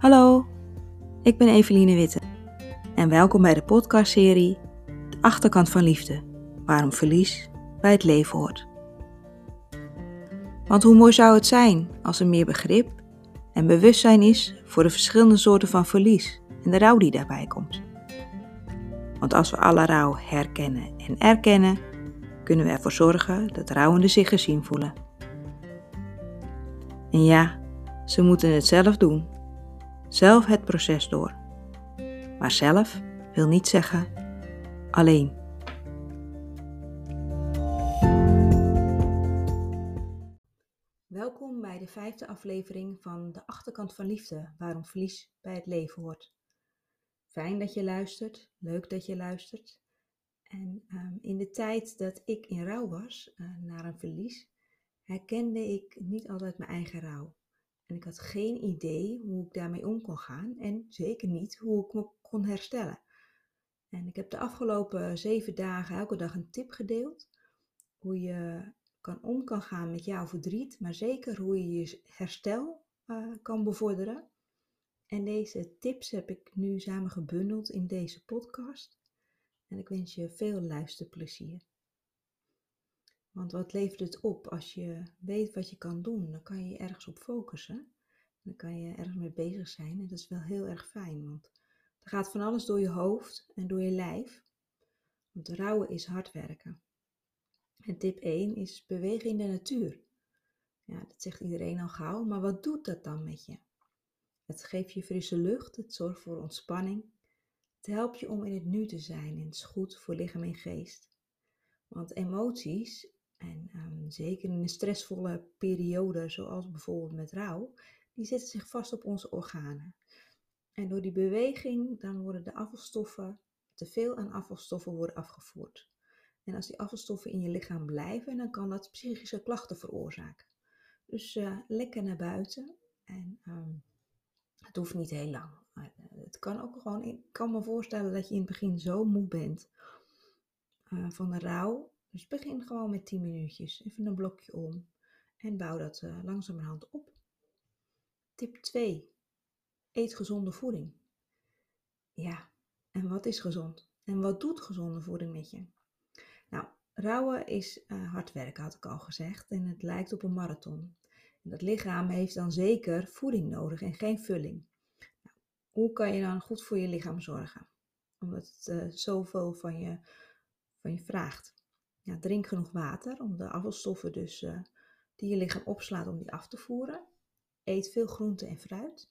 Hallo, ik ben Eveline Witte en welkom bij de podcastserie De Achterkant van Liefde, waarom verlies bij het leven hoort. Want hoe mooi zou het zijn als er meer begrip en bewustzijn is voor de verschillende soorten van verlies en de rouw die daarbij komt. Want als we alle rouw herkennen en erkennen, kunnen we ervoor zorgen dat rouwenden zich gezien voelen. En ja, ze moeten het zelf doen, zelf het proces door. Maar zelf wil niet zeggen alleen. Welkom bij de vijfde aflevering van De Achterkant van Liefde, waarom verlies bij het leven hoort. Fijn dat je luistert, leuk dat je luistert. En um, in de tijd dat ik in rouw was uh, naar een verlies, herkende ik niet altijd mijn eigen rouw. En ik had geen idee hoe ik daarmee om kon gaan en zeker niet hoe ik me kon herstellen. En ik heb de afgelopen zeven dagen elke dag een tip gedeeld. Hoe je kan om kan gaan met jouw verdriet, maar zeker hoe je je herstel uh, kan bevorderen. En deze tips heb ik nu samen gebundeld in deze podcast. En ik wens je veel luisterplezier. Want wat levert het op als je weet wat je kan doen? Dan kan je ergens op focussen. Dan kan je ergens mee bezig zijn. En dat is wel heel erg fijn, want er gaat van alles door je hoofd en door je lijf. Want rouwen is hard werken. En tip 1 is bewegen in de natuur. Ja, dat zegt iedereen al gauw, maar wat doet dat dan met je? Het geeft je frisse lucht, het zorgt voor ontspanning. Het helpt je om in het nu te zijn en het is goed voor lichaam en geest. Want emoties, en um, zeker in een stressvolle periode zoals bijvoorbeeld met rouw, die zetten zich vast op onze organen. En door die beweging dan worden de afvalstoffen, te veel aan afvalstoffen worden afgevoerd. En als die afvalstoffen in je lichaam blijven, dan kan dat psychische klachten veroorzaken. Dus uh, lekker naar buiten en um, het hoeft niet heel lang. Eh, het kan ook gewoon, ik kan me voorstellen dat je in het begin zo moe bent uh, van de rouw. Dus begin gewoon met 10 minuutjes, even een blokje om en bouw dat uh, langzamerhand op. Tip 2. Eet gezonde voeding. Ja, en wat is gezond? En wat doet gezonde voeding met je? Nou, rouwen is uh, hard werken, had ik al gezegd, en het lijkt op een marathon. En dat lichaam heeft dan zeker voeding nodig en geen vulling. Nou, hoe kan je dan goed voor je lichaam zorgen? Omdat het uh, zoveel van je, van je vraagt. Ja, drink genoeg water om de afvalstoffen dus, uh, die je lichaam opslaat om die af te voeren. Eet veel groente en fruit.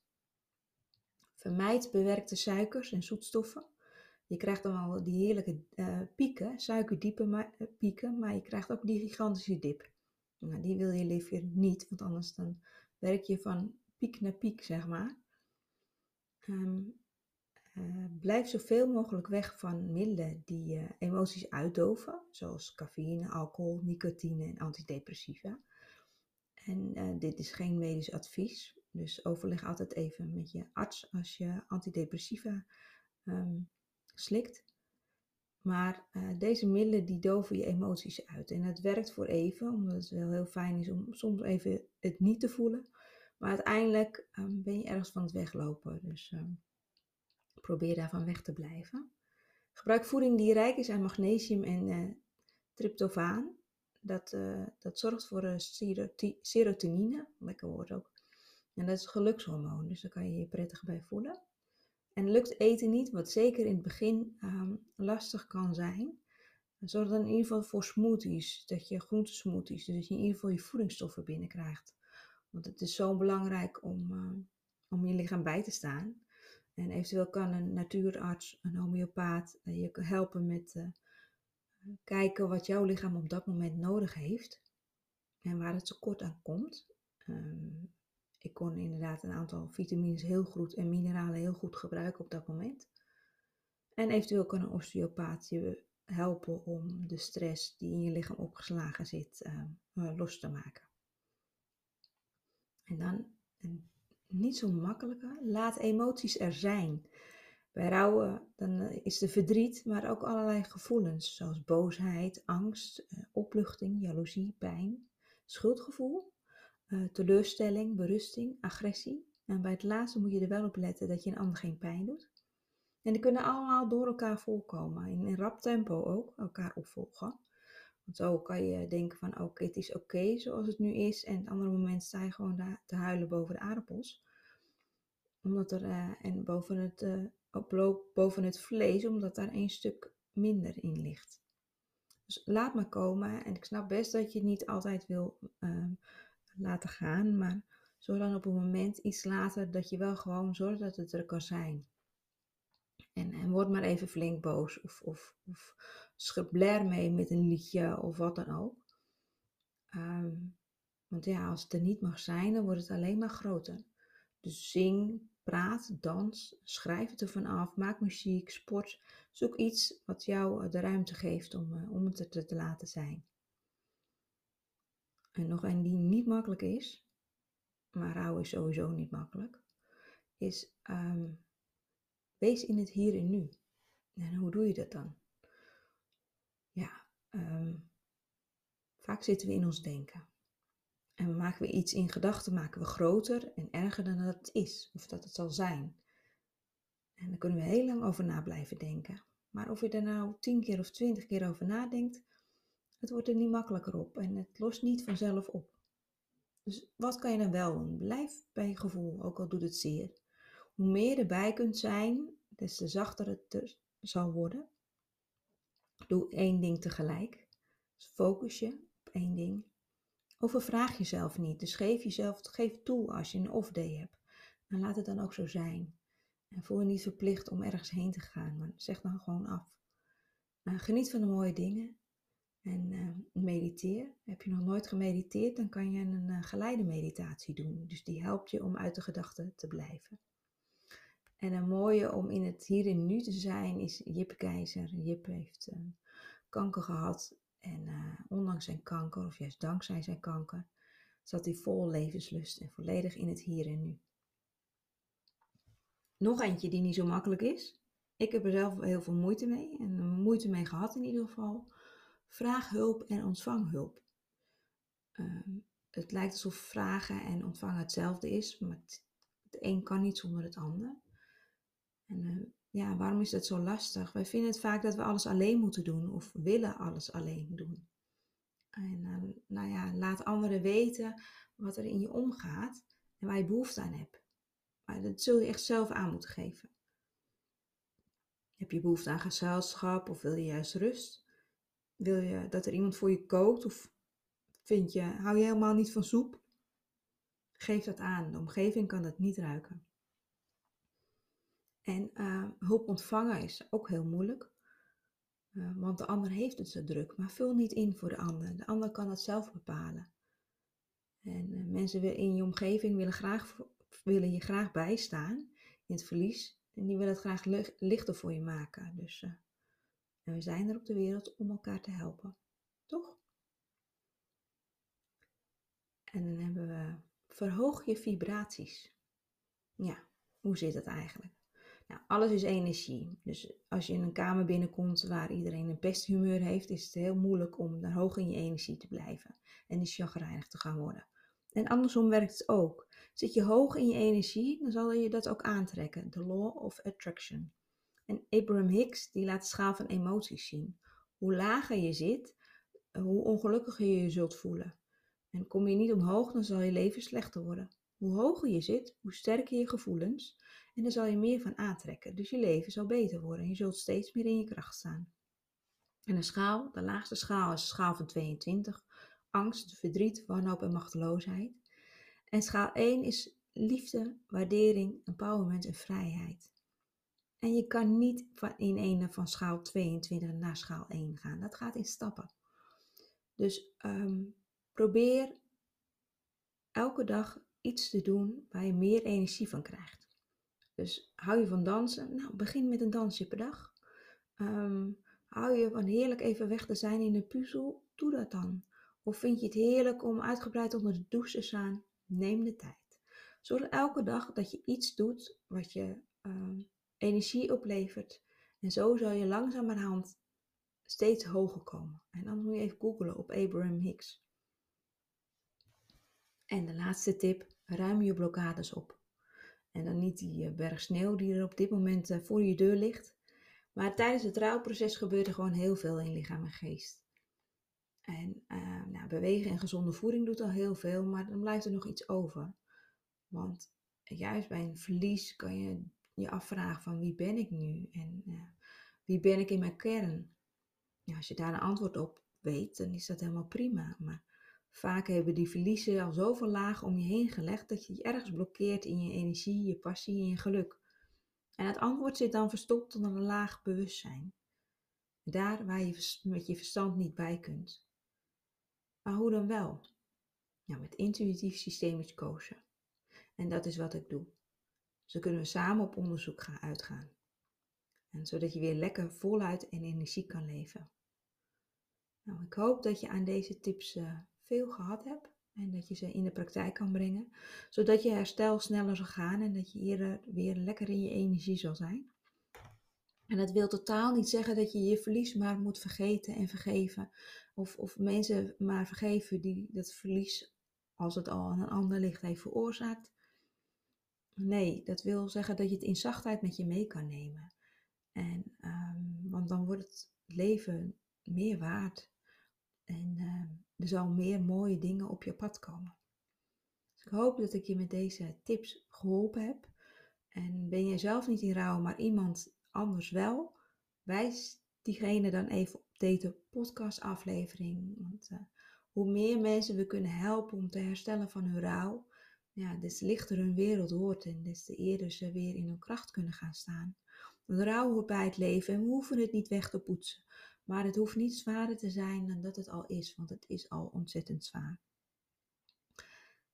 Vermijd bewerkte suikers en zoetstoffen. Je krijgt dan al die heerlijke uh, pieken, suikerdiepe uh, pieken, maar je krijgt ook die gigantische dip. Nou, die wil je liever niet, want anders dan werk je van piek naar piek, zeg maar. Um, uh, blijf zoveel mogelijk weg van middelen die emoties uitdoven, zoals cafeïne, alcohol, nicotine en antidepressiva. En uh, dit is geen medisch advies, dus overleg altijd even met je arts als je antidepressiva um, slikt. Maar uh, deze middelen die doven je emoties uit. En het werkt voor even, omdat het wel heel fijn is om soms even het niet te voelen. Maar uiteindelijk um, ben je ergens van het weglopen. Dus um, probeer daarvan weg te blijven. Gebruik voeding die rijk is aan magnesium en uh, tryptofaan. Dat, uh, dat zorgt voor uh, serotonine, lekker woord ook. En dat is het gelukshormoon, dus daar kan je je prettig bij voelen. En lukt eten niet, wat zeker in het begin um, lastig kan zijn, zorg dan in ieder geval voor smoothies, dat je groentesmoothies, dus dat je in ieder geval je voedingsstoffen binnenkrijgt. Want het is zo belangrijk om, om je lichaam bij te staan. En eventueel kan een natuurarts, een homeopaat je helpen met uh, kijken wat jouw lichaam op dat moment nodig heeft en waar het tekort aan komt. Um, ik kon inderdaad een aantal vitamines heel goed en mineralen heel goed gebruiken op dat moment. En eventueel kan een osteopaat je helpen om de stress die in je lichaam opgeslagen zit uh, los te maken. En dan een niet zo makkelijke, laat emoties er zijn. Bij rouwen dan eh, is er verdriet, maar ook allerlei gevoelens zoals boosheid, angst, uh, opluchting, jaloezie, pijn, schuldgevoel uh, teleurstelling, berusting, agressie. En bij het laatste moet je er wel op letten dat je een ander geen pijn doet. En die kunnen allemaal door elkaar voorkomen. In rap tempo ook, elkaar opvolgen. Want zo kan je denken van oké, het is oké zoals het nu is. En het andere moment sta je gewoon te huilen boven de aardappels. Omdat er, uh, en boven het, uh, boven het vlees, omdat daar een stuk minder in ligt. Dus laat maar komen. En ik snap best dat je het niet altijd wil uh, laten gaan. Maar zorg dan op een moment iets later dat je wel gewoon zorgt dat het er kan zijn. En, word maar even flink boos. Of, of, of schubler mee met een liedje of wat dan ook. Um, want ja, als het er niet mag zijn, dan wordt het alleen maar groter. Dus zing, praat, dans, schrijf het ervan af, maak muziek, sport. Zoek iets wat jou de ruimte geeft om, uh, om het er te laten zijn. En nog een die niet makkelijk is, maar rouw is sowieso niet makkelijk, is um, wees in het hier en nu. En hoe doe je dat dan? Ja, um, vaak zitten we in ons denken. En maken we iets in gedachten, maken we groter en erger dan dat het is, of dat het zal zijn. En daar kunnen we heel lang over na blijven denken. Maar of je er nou tien keer of twintig keer over nadenkt, het wordt er niet makkelijker op en het lost niet vanzelf op. Dus wat kan je dan wel doen? Blijf bij je gevoel, ook al doet het zeer. Hoe meer je erbij kunt zijn, des te zachter het zal worden. Doe één ding tegelijk. Dus focus je op één ding. Overvraag jezelf niet. Dus geef jezelf geef toe als je een off-day hebt. En laat het dan ook zo zijn. En voel je niet verplicht om ergens heen te gaan, maar zeg dan gewoon af. Uh, geniet van de mooie dingen en uh, mediteer. Heb je nog nooit gemediteerd, dan kan je een uh, geleide meditatie doen. Dus die helpt je om uit de gedachten te blijven. En een mooie om in het hier en nu te zijn is Jip Keizer. Jip heeft kanker gehad en ondanks zijn kanker, of juist dankzij zijn kanker, zat hij vol levenslust en volledig in het hier en nu. Nog eentje die niet zo makkelijk is. Ik heb er zelf heel veel moeite mee en moeite mee gehad in ieder geval. Vraag hulp en ontvang hulp. Uh, het lijkt alsof vragen en ontvangen hetzelfde is, maar het, het een kan niet zonder het ander. En uh, ja, waarom is dat zo lastig? Wij vinden het vaak dat we alles alleen moeten doen of willen alles alleen doen. En uh, nou ja, laat anderen weten wat er in je omgaat en waar je behoefte aan hebt. Maar dat zul je echt zelf aan moeten geven. Heb je behoefte aan gezelschap of wil je juist rust? Wil je dat er iemand voor je kookt of vind je, hou je helemaal niet van soep? Geef dat aan. De omgeving kan dat niet ruiken. En uh, hulp ontvangen is ook heel moeilijk. Uh, want de ander heeft het zo druk. Maar vul niet in voor de ander. De ander kan het zelf bepalen. En uh, mensen in je omgeving willen graag willen je graag bijstaan in het verlies. En die willen het graag lichter voor je maken. Dus en we zijn er op de wereld om elkaar te helpen. Toch? En dan hebben we verhoog je vibraties. Ja, hoe zit het eigenlijk? Nou, alles is energie. Dus als je in een kamer binnenkomt waar iedereen een pesthumeur heeft, is het heel moeilijk om daar hoog in je energie te blijven en niet chagrijnig te gaan worden. En andersom werkt het ook. Zit je hoog in je energie, dan zal je dat ook aantrekken. De law of attraction. En Abraham Hicks die laat de schaal van emoties zien. Hoe lager je zit, hoe ongelukkiger je je zult voelen. En kom je niet omhoog, dan zal je leven slechter worden. Hoe hoger je zit, hoe sterker je gevoelens. En dan zal je meer van aantrekken. Dus je leven zal beter worden. En je zult steeds meer in je kracht staan. En de schaal, de laagste schaal is schaal van 22. Angst, verdriet, wanhoop en machteloosheid. En schaal 1 is liefde, waardering, empowerment en vrijheid. En je kan niet in een van schaal 22 naar schaal 1 gaan. Dat gaat in stappen. Dus um, probeer elke dag iets te doen waar je meer energie van krijgt. Dus hou je van dansen? Nou, begin met een dansje per dag. Um, hou je van heerlijk even weg te zijn in de puzzel? Doe dat dan. Of vind je het heerlijk om uitgebreid onder de douche te staan? Neem de tijd. Zorg elke dag dat je iets doet wat je uh, energie oplevert. En zo zal je langzamerhand steeds hoger komen. En dan moet je even googlen op Abraham Hicks. En de laatste tip, ruim je blokkades op. En dan niet die eh, berg sneeuw die er op dit moment eh, voor je deur ligt. Maar tijdens het rouwproces gebeurt er gewoon heel veel in lichaam en geest. En uh, nou, bewegen en gezonde voeding doet al heel veel, maar dan blijft er nog iets over. Want juist bij een verlies kan je je afvragen van wie ben ik nu en wie ben ik in mijn kern. Als je daar een antwoord op weet, dan is dat helemaal prima. Maar vaak hebben die verliezen al zoveel lagen om je heen gelegd dat je je ergens blokkeert in je energie, je passie en je geluk. En het antwoord zit dan verstopt onder een laag bewustzijn. Daar waar je met je verstand niet bij kunt. Maar hoe dan wel? Ja, met intuïtief systemisch kozen. En dat is wat ik doe. Zo kunnen we samen op onderzoek gaan uitgaan. En zodat je weer lekker voluit en energiek kan leven. Nou, ik hoop dat je aan deze tips uh, veel gehad hebt en dat je ze in de praktijk kan brengen, zodat je herstel sneller zal gaan en dat je eerder weer lekker in je energie zal zijn. En dat wil totaal niet zeggen dat je je verlies maar moet vergeten en vergeven. Of, of mensen maar vergeven die dat verlies, als het al aan een ander ligt, heeft veroorzaakt. Nee, dat wil zeggen dat je het in zachtheid met je mee kan nemen. En, um, want dan wordt het leven meer waard. En uh, er zal meer mooie dingen op je pad komen. Dus ik hoop dat ik je met deze tips geholpen heb. En ben je zelf niet in rouw, maar iemand anders wel, wijs diegene dan even op deze podcastaflevering. Want uh, hoe meer mensen we kunnen helpen om te herstellen van hun rouw, ja, des lichter hun wereld wordt en des te eerder ze weer in hun kracht kunnen gaan staan. Want rouw hoort bij het leven en we hoeven het niet weg te poetsen. Maar het hoeft niet zwaarder te zijn dan dat het al is, want het is al ontzettend zwaar.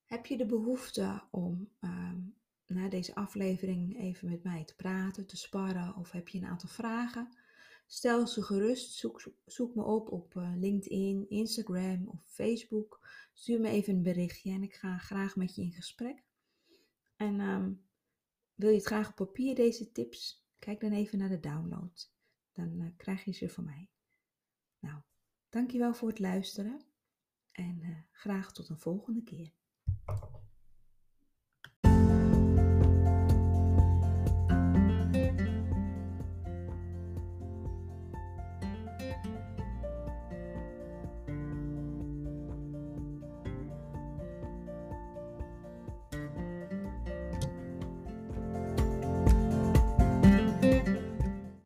Heb je de behoefte om uh, na deze aflevering even met mij te praten, te sparren of heb je een aantal vragen? Stel ze gerust, zoek, zoek me op op uh, LinkedIn, Instagram of Facebook. Stuur me even een berichtje en ik ga graag met je in gesprek. En um, wil je het graag op papier, deze tips? Kijk dan even naar de download. Dan uh, krijg je ze van mij. Nou, dankjewel voor het luisteren en uh, graag tot een volgende keer.